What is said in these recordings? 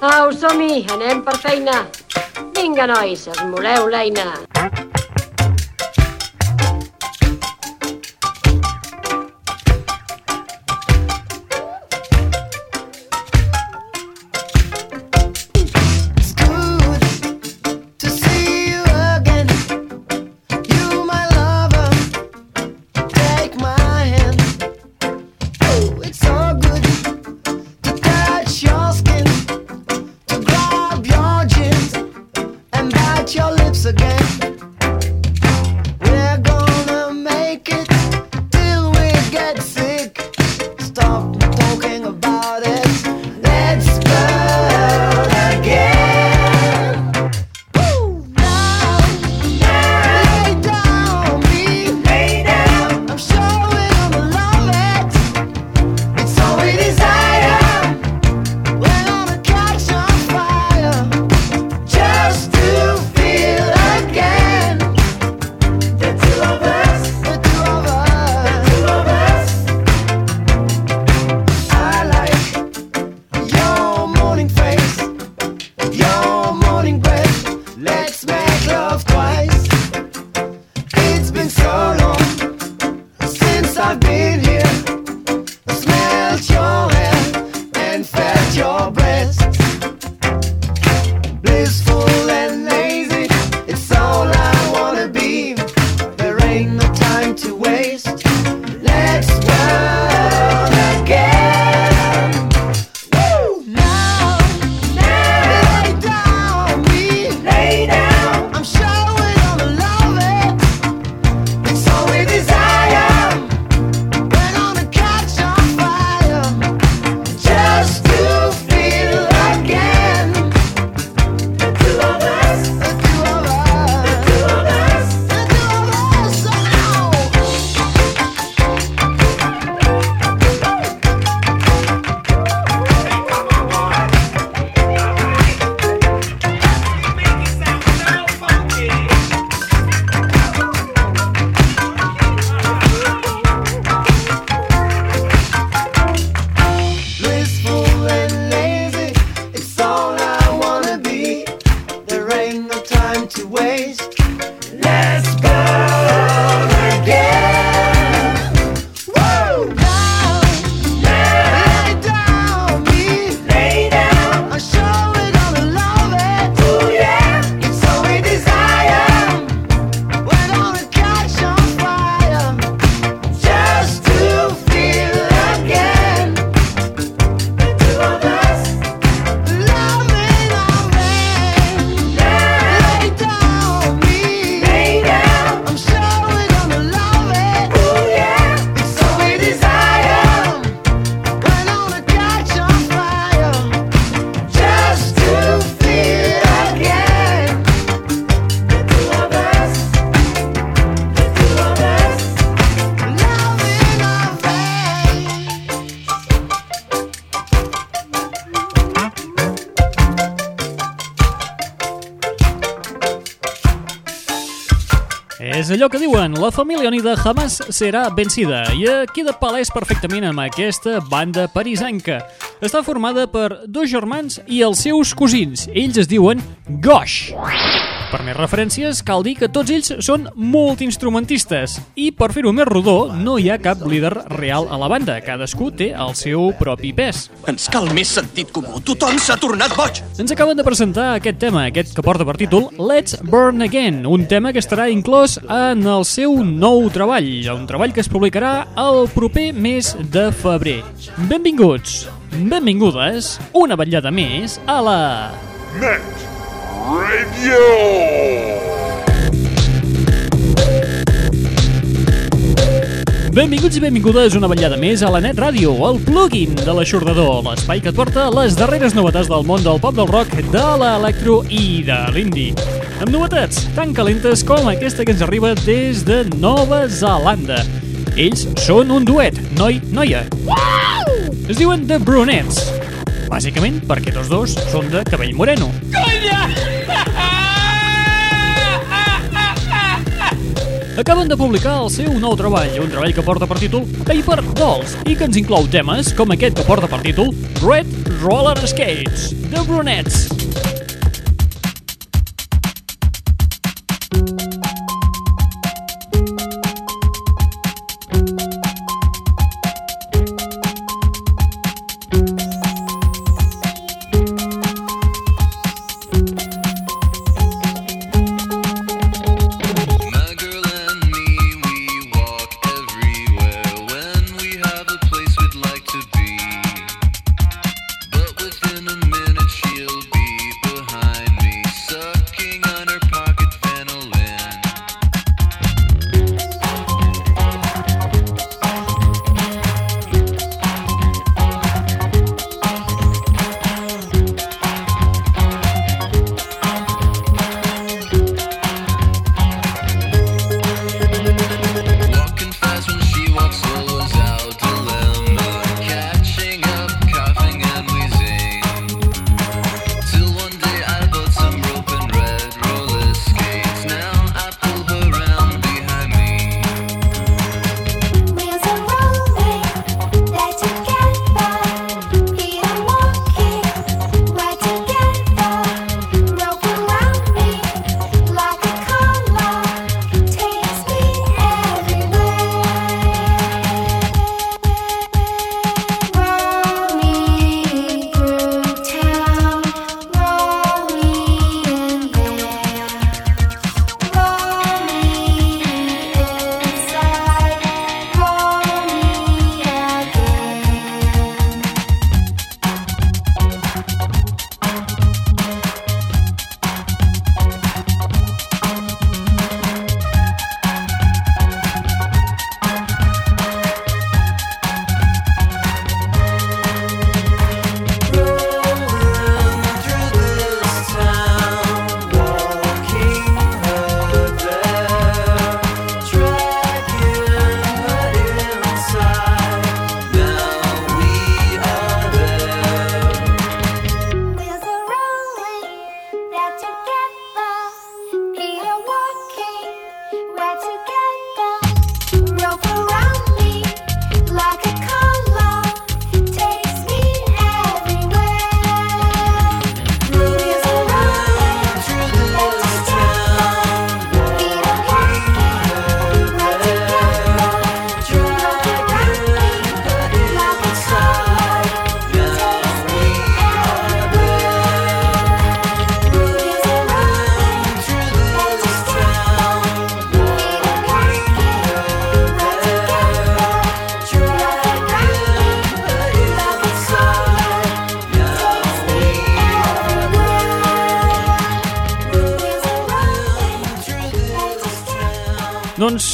Au, som-hi, anem per feina. Vinga, nois, esmoleu l'eina. És allò que diuen, la família unida jamás serà vencida i queda palès perfectament amb aquesta banda parisenca. Està formada per dos germans i els seus cosins. Ells es diuen Gosh. Per més referències, cal dir que tots ells són multiinstrumentistes i per fer-ho més rodó no hi ha cap líder real a la banda. Cadascú té el seu propi pes. Ens cal més sentit comú. Tothom s'ha tornat boig. Ens acaben de presentar aquest tema, aquest que porta per títol Let's Burn Again, un tema que estarà inclòs en el seu nou treball, un treball que es publicarà el proper mes de febrer. Benvinguts, benvingudes, una vetllada més a la... Net Radio. Benvinguts i benvingudes una vetllada més a la Net Ràdio, el plugin de l'aixordador, l'espai que et porta les darreres novetats del món del pop del rock, de l'electro i de l'indie. Amb novetats tan calentes com aquesta que ens arriba des de Nova Zelanda. Ells són un duet, noi-noia. Es diuen The Brunettes. Bàsicament perquè tots dos són de cabell moreno. Acaben de publicar el seu nou treball, un treball que porta per títol Paper Dolls i que ens inclou temes com aquest que porta per títol Red Roller Skates, de Brunets.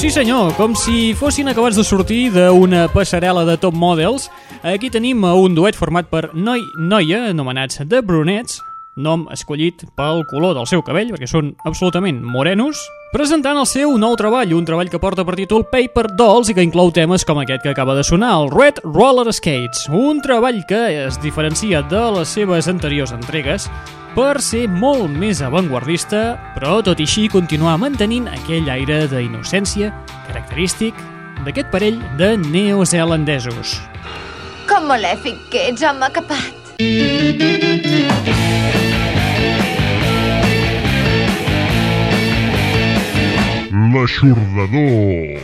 Sí senyor, com si fossin acabats de sortir d'una passarel·la de top models, aquí tenim un duet format per noi-noia, anomenats The Brunets, nom escollit pel color del seu cabell, perquè són absolutament morenos, presentant el seu nou treball, un treball que porta per títol Paper Dolls i que inclou temes com aquest que acaba de sonar, el Red Roller Skates, un treball que es diferencia de les seves anteriors entregues per ser molt més avantguardista, però tot i així continuar mantenint aquell aire d'innocència característic d'aquest parell de neozelandesos. Com malèfic que ets, home capat. L'aixordador.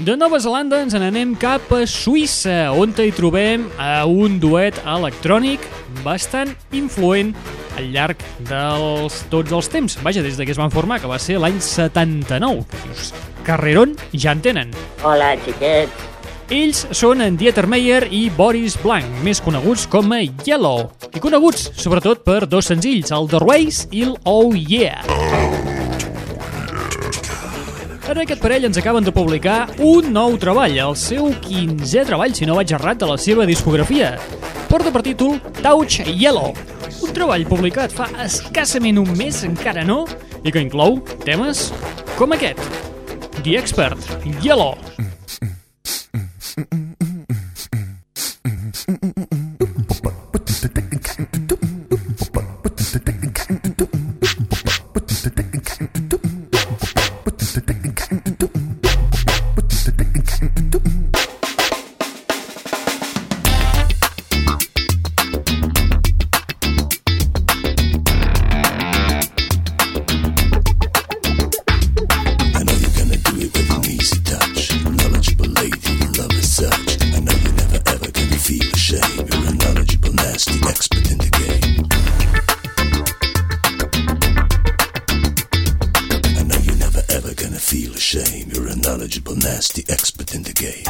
De Nova Zelanda ens n'anem cap a Suïssa, on hi trobem a un duet electrònic bastant influent al llarg dels tots els temps. Vaja, des de que es van formar, que va ser l'any 79. Que dius, carrerón ja en tenen. Hola, xiquets. Ells són en Dieter Meyer i Boris Blanc, més coneguts com a Yellow, i coneguts sobretot per dos senzills, el The Race i el Oh Yeah. Ara aquest parell ens acaben de publicar un nou treball, el seu 15è treball, si no vaig errat, de la seva discografia. Porta per títol Touch Yellow, un treball publicat fa escassament un mes, encara no, i que inclou temes com aquest. The Expert, Yellow. knowledgeable, nasty expert in the game.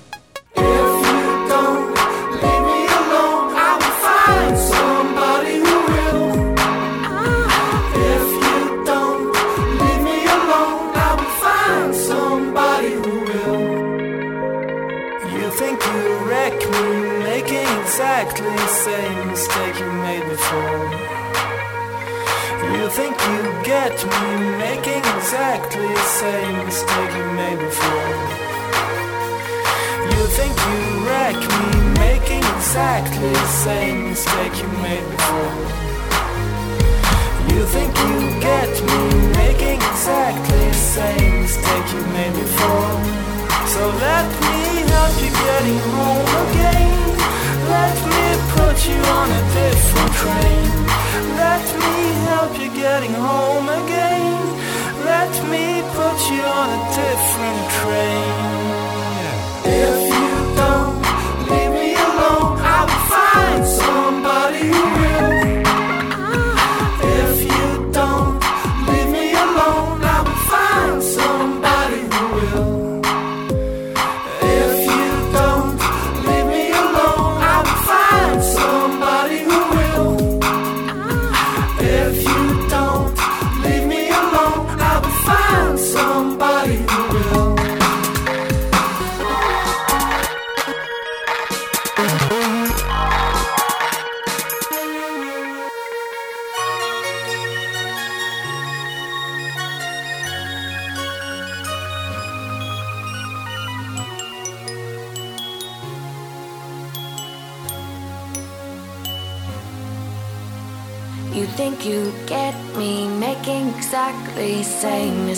Get me, making exactly the same mistake you made before. You think you wreck me, making exactly the same mistake you made before. You think you get me, making exactly the same mistake you made before. So let me help you getting home again. Let me put you on a different train. Let me help you getting home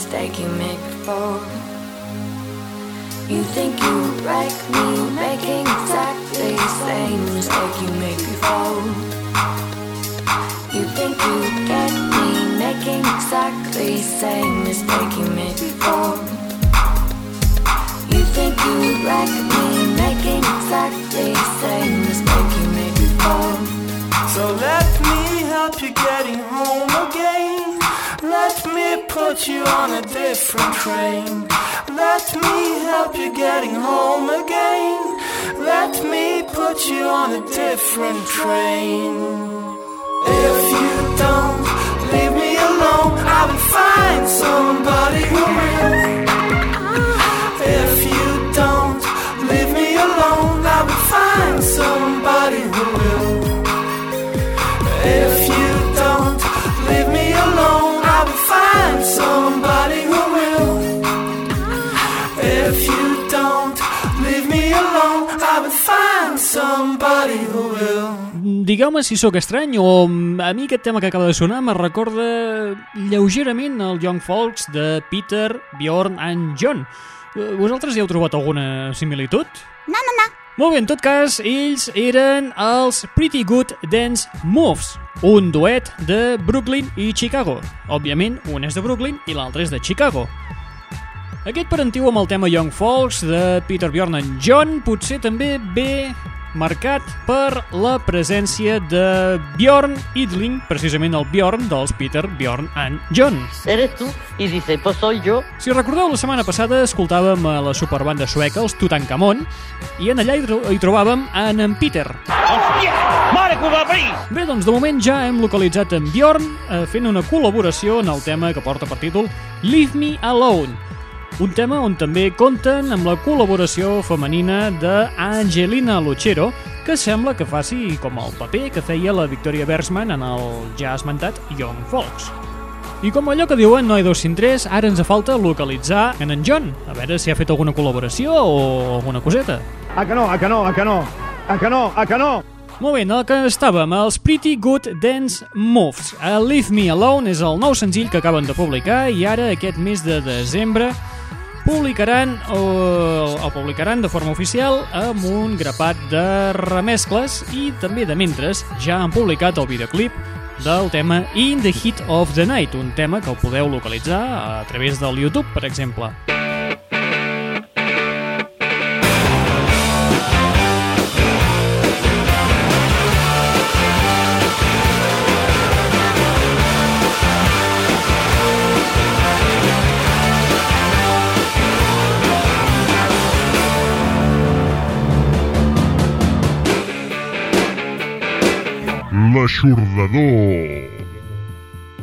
mistake you made before. You think you wreck me making exactly same mistake you made before. You think you get me making exactly same mistake you made before. You think you wreck me making exactly same mistake you made before. So let me help you getting home again. Let me put you on a different train. Let me help you getting home again. Let me put you on a different train. If you don't leave me alone, I will find somebody who will. If you don't leave me alone, I will find somebody who will. If Digueu-me si sóc estrany o mm, a mi aquest tema que acaba de sonar me recorda lleugerament el Young Folks de Peter, Bjorn and John. Eh, Vosaltres hi heu trobat alguna similitud? No, no, no. Molt bé, en tot cas, ells eren els Pretty Good Dance Moves, un duet de Brooklyn i Chicago. Òbviament, un és de Brooklyn i l'altre és de Chicago. Aquest parentiu amb el tema Young Folks de Peter Bjorn and John potser també ve marcat per la presència de Bjorn Idling, precisament el Bjorn dels Peter Bjorn and John. Eres tú y dice, pues soy yo. Si recordeu, la setmana passada escoltàvem a la superbanda sueca, els Tutankamon, i en allà hi, tro hi trobàvem en en Peter. Mare que ho va abrir! Bé, doncs de moment ja hem localitzat en Bjorn eh, fent una col·laboració en el tema que porta per títol Leave Me Alone, un tema on també compten amb la col·laboració femenina d'Angelina Lucero, que sembla que faci com el paper que feia la Victoria Bergsman en el ja esmentat Young Folks. I com allò que diuen no hi dos sin tres, ara ens falta localitzar en en John, a veure si ha fet alguna col·laboració o alguna coseta. A que no, a que no, a que no, a que no, a que no. Molt bé, en el que estàvem, els Pretty Good Dance Moves. A Leave Me Alone és el nou senzill que acaben de publicar i ara, aquest mes de desembre, publicaran o el publicaran de forma oficial amb un grapat de remescles i també de mentres ja han publicat el videoclip del tema In the Heat of the Night, un tema que el podeu localitzar a través del YouTube, per exemple. L'aixordador.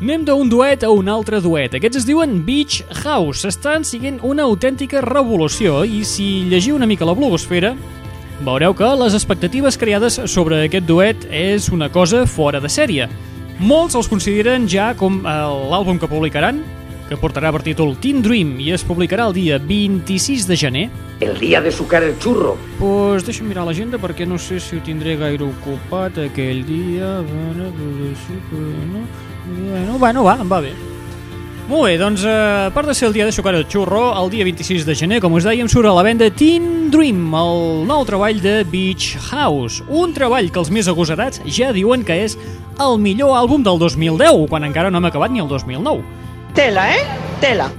Anem d'un duet a un altre duet. Aquests es diuen Beach House. Estan siguent una autèntica revolució i si llegiu una mica la blogosfera, veureu que les expectatives creades sobre aquest duet és una cosa fora de sèrie. Molts els consideren ja com eh, l'àlbum que publicaran, que portarà per títol Teen Dream i es publicarà el dia 26 de gener. El día de sucar el churro. Pues deixa'm mirar l'agenda perquè no sé si ho tindré gaire ocupat aquell dia. Bueno, bueno, bueno va, em va bé. Molt bé, doncs eh, a part de ser el dia de sucar el xurro, el dia 26 de gener, com us dèiem, surt a la venda Teen Dream, el nou treball de Beach House. Un treball que els més agosarats ja diuen que és el millor àlbum del 2010, quan encara no hem acabat ni el 2009. Tela, eh? Tela.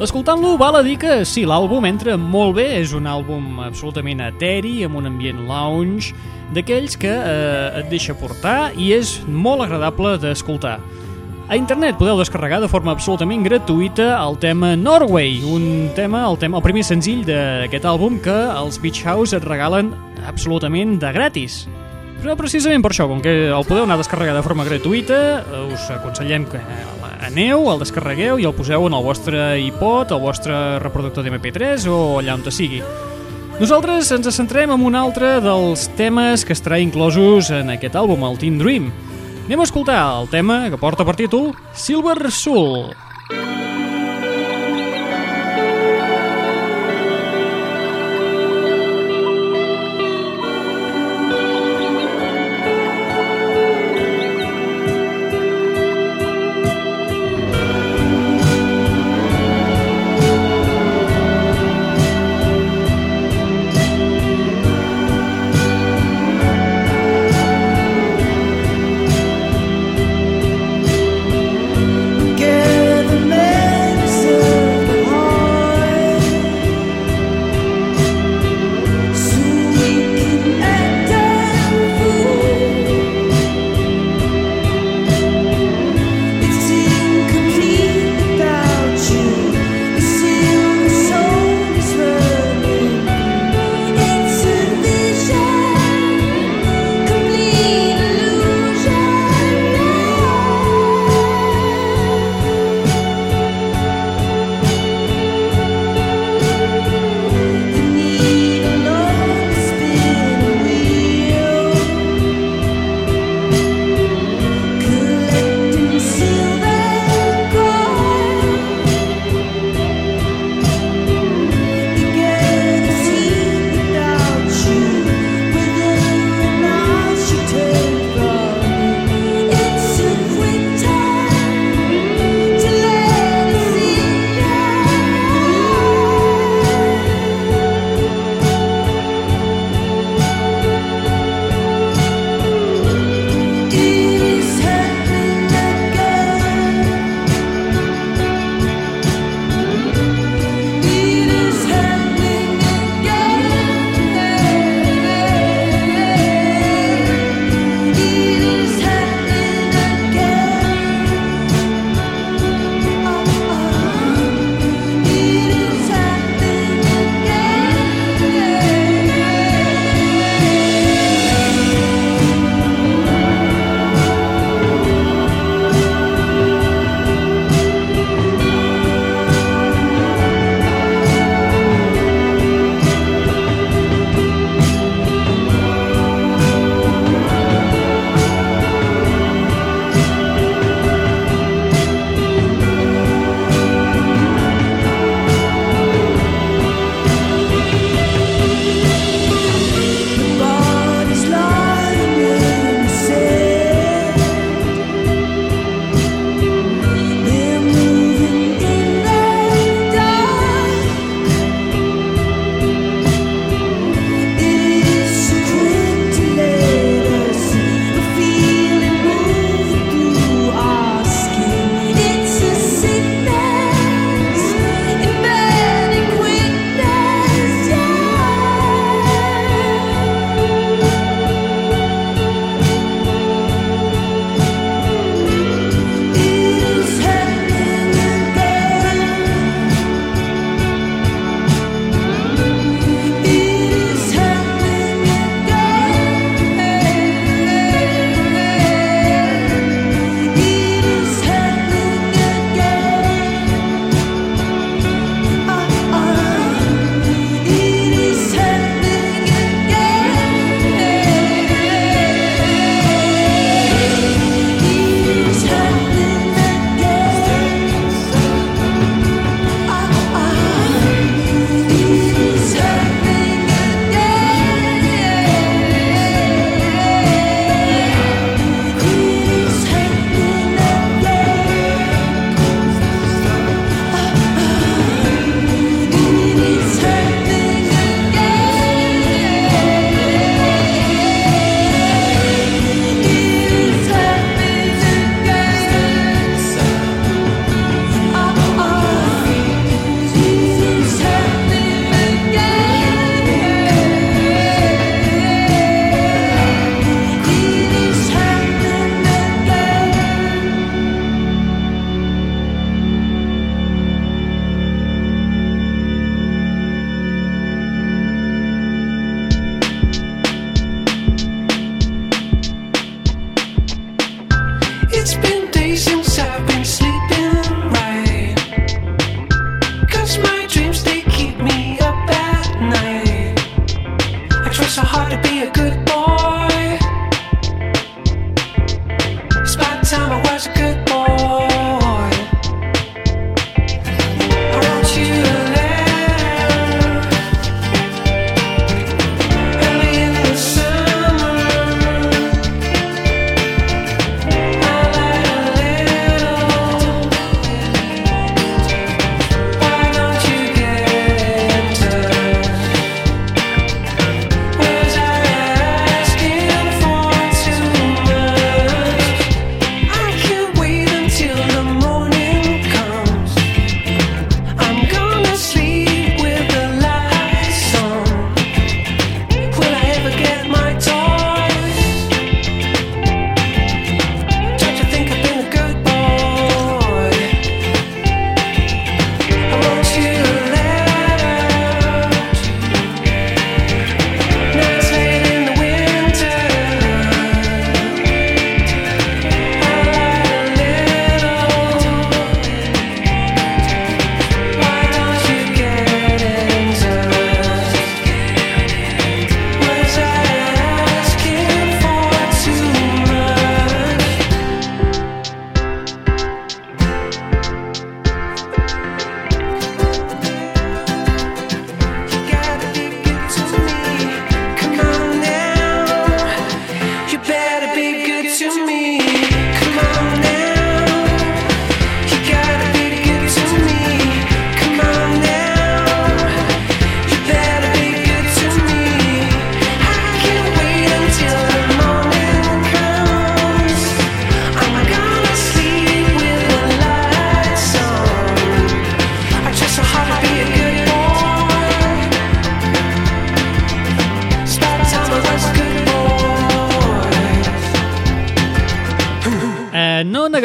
Escoltant-lo, val a dir que sí, l'àlbum entra molt bé, és un àlbum absolutament eteri, amb un ambient lounge, d'aquells que eh, et deixa portar i és molt agradable d'escoltar. A internet podeu descarregar de forma absolutament gratuïta el tema Norway, un tema, el, tema, el primer senzill d'aquest àlbum que els Beach House et regalen absolutament de gratis. Però precisament per això, com que el podeu anar a descarregar de forma gratuïta, us aconsellem que aneu, el descarregueu i el poseu en el vostre iPod, el vostre reproductor d'MP3 o allà on te sigui. Nosaltres ens centrem en un altre dels temes que estarà inclosos en aquest àlbum, el Teen Dream. Anem a escoltar el tema que porta per títol Silver Soul. Together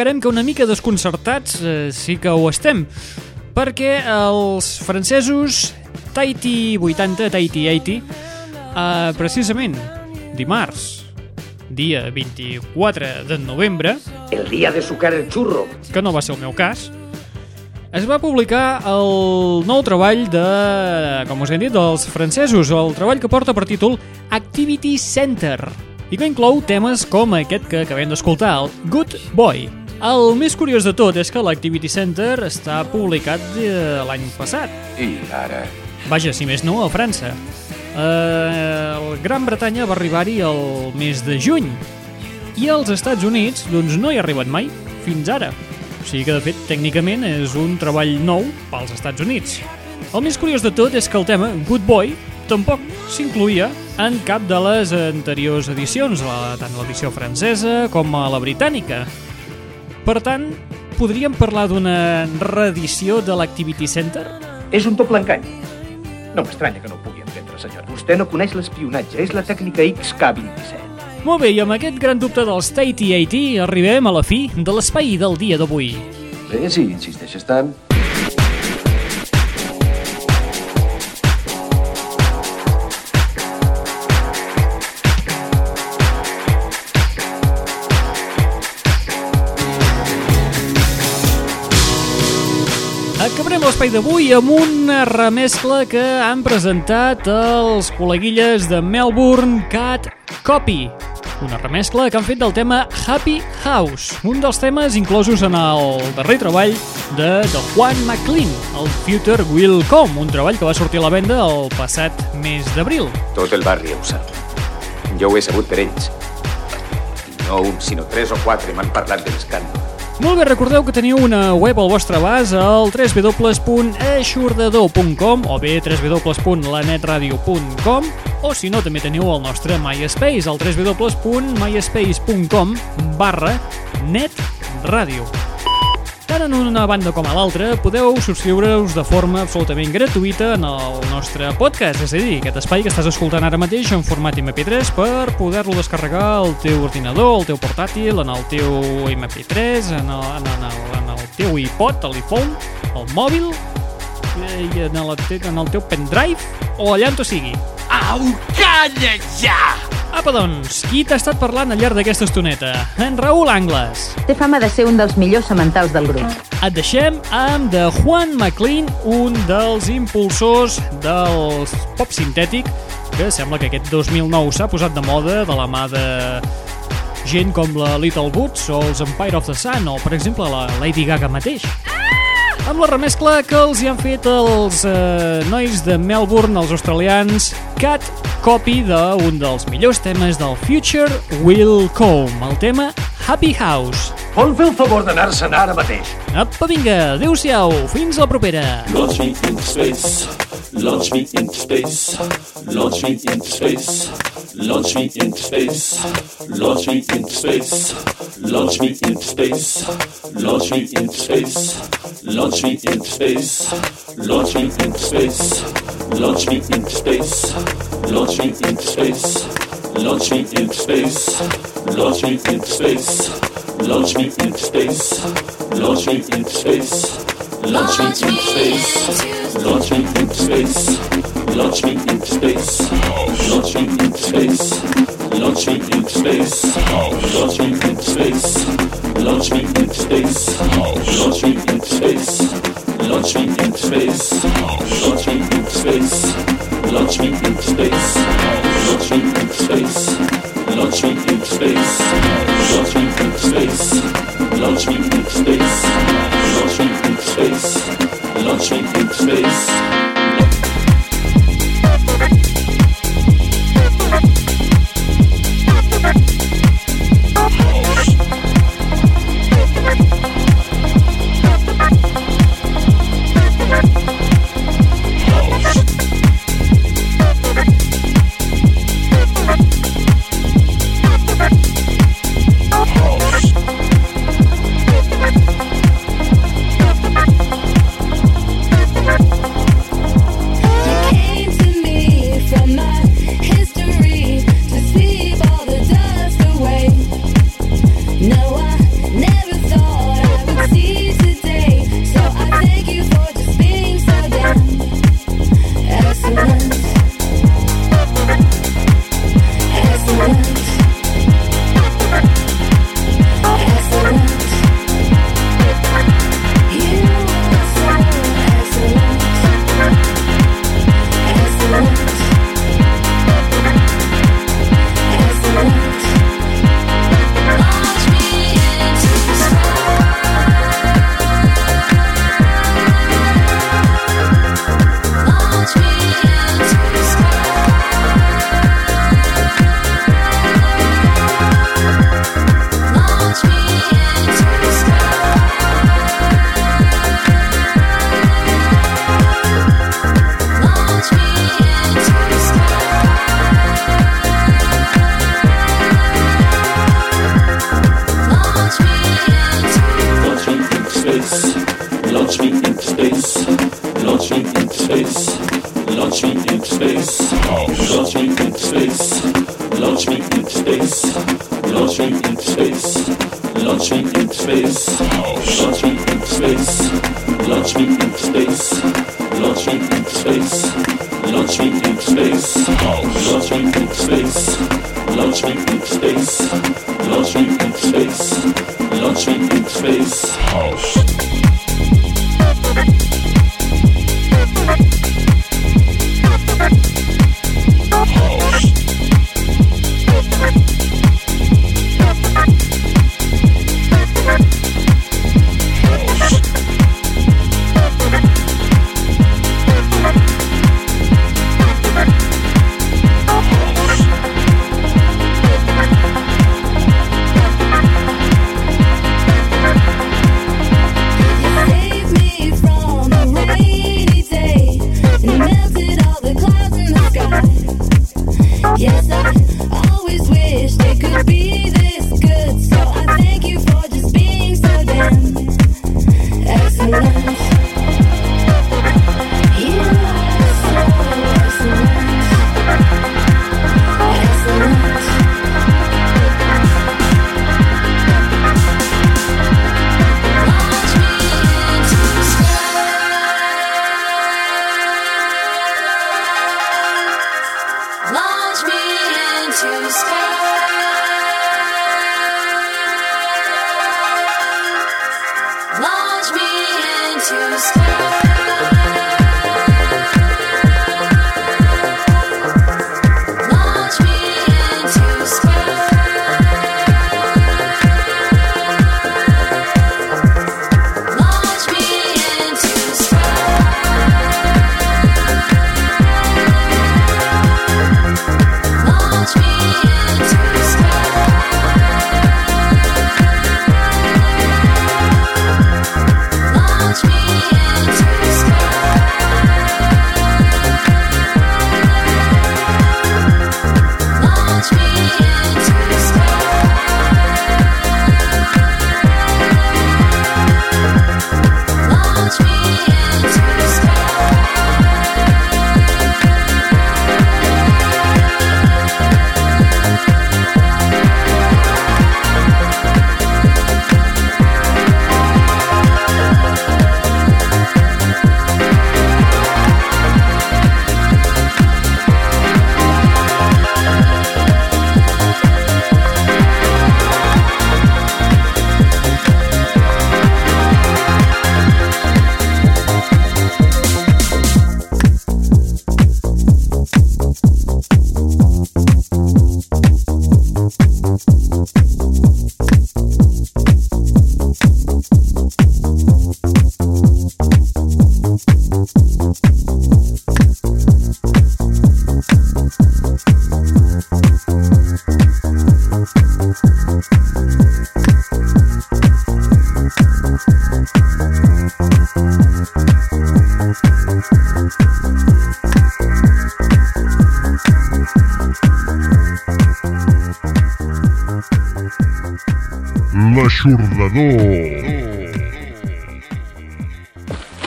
negarem que una mica desconcertats eh, sí que ho estem, perquè els francesos Tahiti 80, Tahiti 80, eh, precisament dimarts, dia 24 de novembre, El día de sucar el churro. que no va ser el meu cas, es va publicar el nou treball de, com us hem dit, dels francesos, el treball que porta per títol Activity Center, i que inclou temes com aquest que acabem d'escoltar, el Good Boy. El més curiós de tot és que l'Activity Center està publicat eh, l'any passat. I ara... Vaja, si més no, a França. Eh, el Gran Bretanya va arribar-hi el mes de juny i als Estats Units doncs, no hi ha arribat mai, fins ara. O sigui que, de fet, tècnicament és un treball nou pels Estats Units. El més curiós de tot és que el tema Good Boy tampoc s'incluïa en cap de les anteriors edicions, la, tant l'edició francesa com a la britànica. Per tant, podríem parlar d'una reedició de l'Activity Center? És un doble engany. No m'estranya que no ho pugui entendre, senyor. Vostè no coneix l'espionatge, és la tècnica XK27. Molt bé, i amb aquest gran dubte dels Tahiti 80 arribem a la fi de l'espai del dia d'avui. Bé, si insisteixes tant... Acabarem l'espai d'avui amb una remescla que han presentat els col·leguilles de Melbourne Cat Copy. Una remescla que han fet del tema Happy House, un dels temes inclosos en el darrer treball de The Juan McLean, el Future Will Come, un treball que va sortir a la venda el passat mes d'abril. Tot el barri ho sap. Jo ho he sabut per ells. No un, sinó tres o quatre m'han parlat de l'escàndol. Molt bé, recordeu que teniu una web al vostre abast al www.aixordador.com o bé www.lanetradio.com o si no també teniu el nostre MySpace al www.myspace.com barra netradio. Tant en una banda com a l'altra podeu subscriure-us de forma absolutament gratuïta en el nostre podcast, és a dir, aquest espai que estàs escoltant ara mateix en format MP3 per poder-lo descarregar al teu ordinador, al teu portàtil, en el teu MP3, en el, en, en el, en el teu iPod, l'iPhone, al mòbil, i en el, en el teu pendrive o allà on tu sigui. Au, calla ja! Apa! Doncs, qui t'ha estat parlant al llarg d'aquesta estoneta? En Raül Angles. Té fama de ser un dels millors sementals del grup. Et deixem amb de Juan McLean, un dels impulsors del pop sintètic, que sembla que aquest 2009 s'ha posat de moda de la mà de gent com la Little Boots o els Empire of the Sun o, per exemple, la Lady Gaga mateix. Amb la remescla que els hi han fet els eh, nois de Melbourne, els australians, Cat Copy d'un dels millors temes del Future Will Come, el tema Happy House. Vol fer el favor d'anar-se'n ara mateix? Apa, vinga, adeu-siau, fins la propera. Launch me into space. Launch me into space. Launch me into space. Launch me into space. Launch me into space. Launch me into space. Launch me into space. Launch me into space. Launch me into space. Launch me into space. Launch me into space. Launch me into space. Launch me into space. Launch me into space. Launch me into space. Launch me into space. Launch me into space. Launch me into space. Launch me into space. Launch me into space. Launch me into space. Launch me into space. Launch me into space. Launch me into space. Launch me into space. Launch me into space. Launch me into space. Trip in space. House.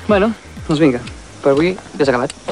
Bueno, doncs vinga, per avui s'ha acabat.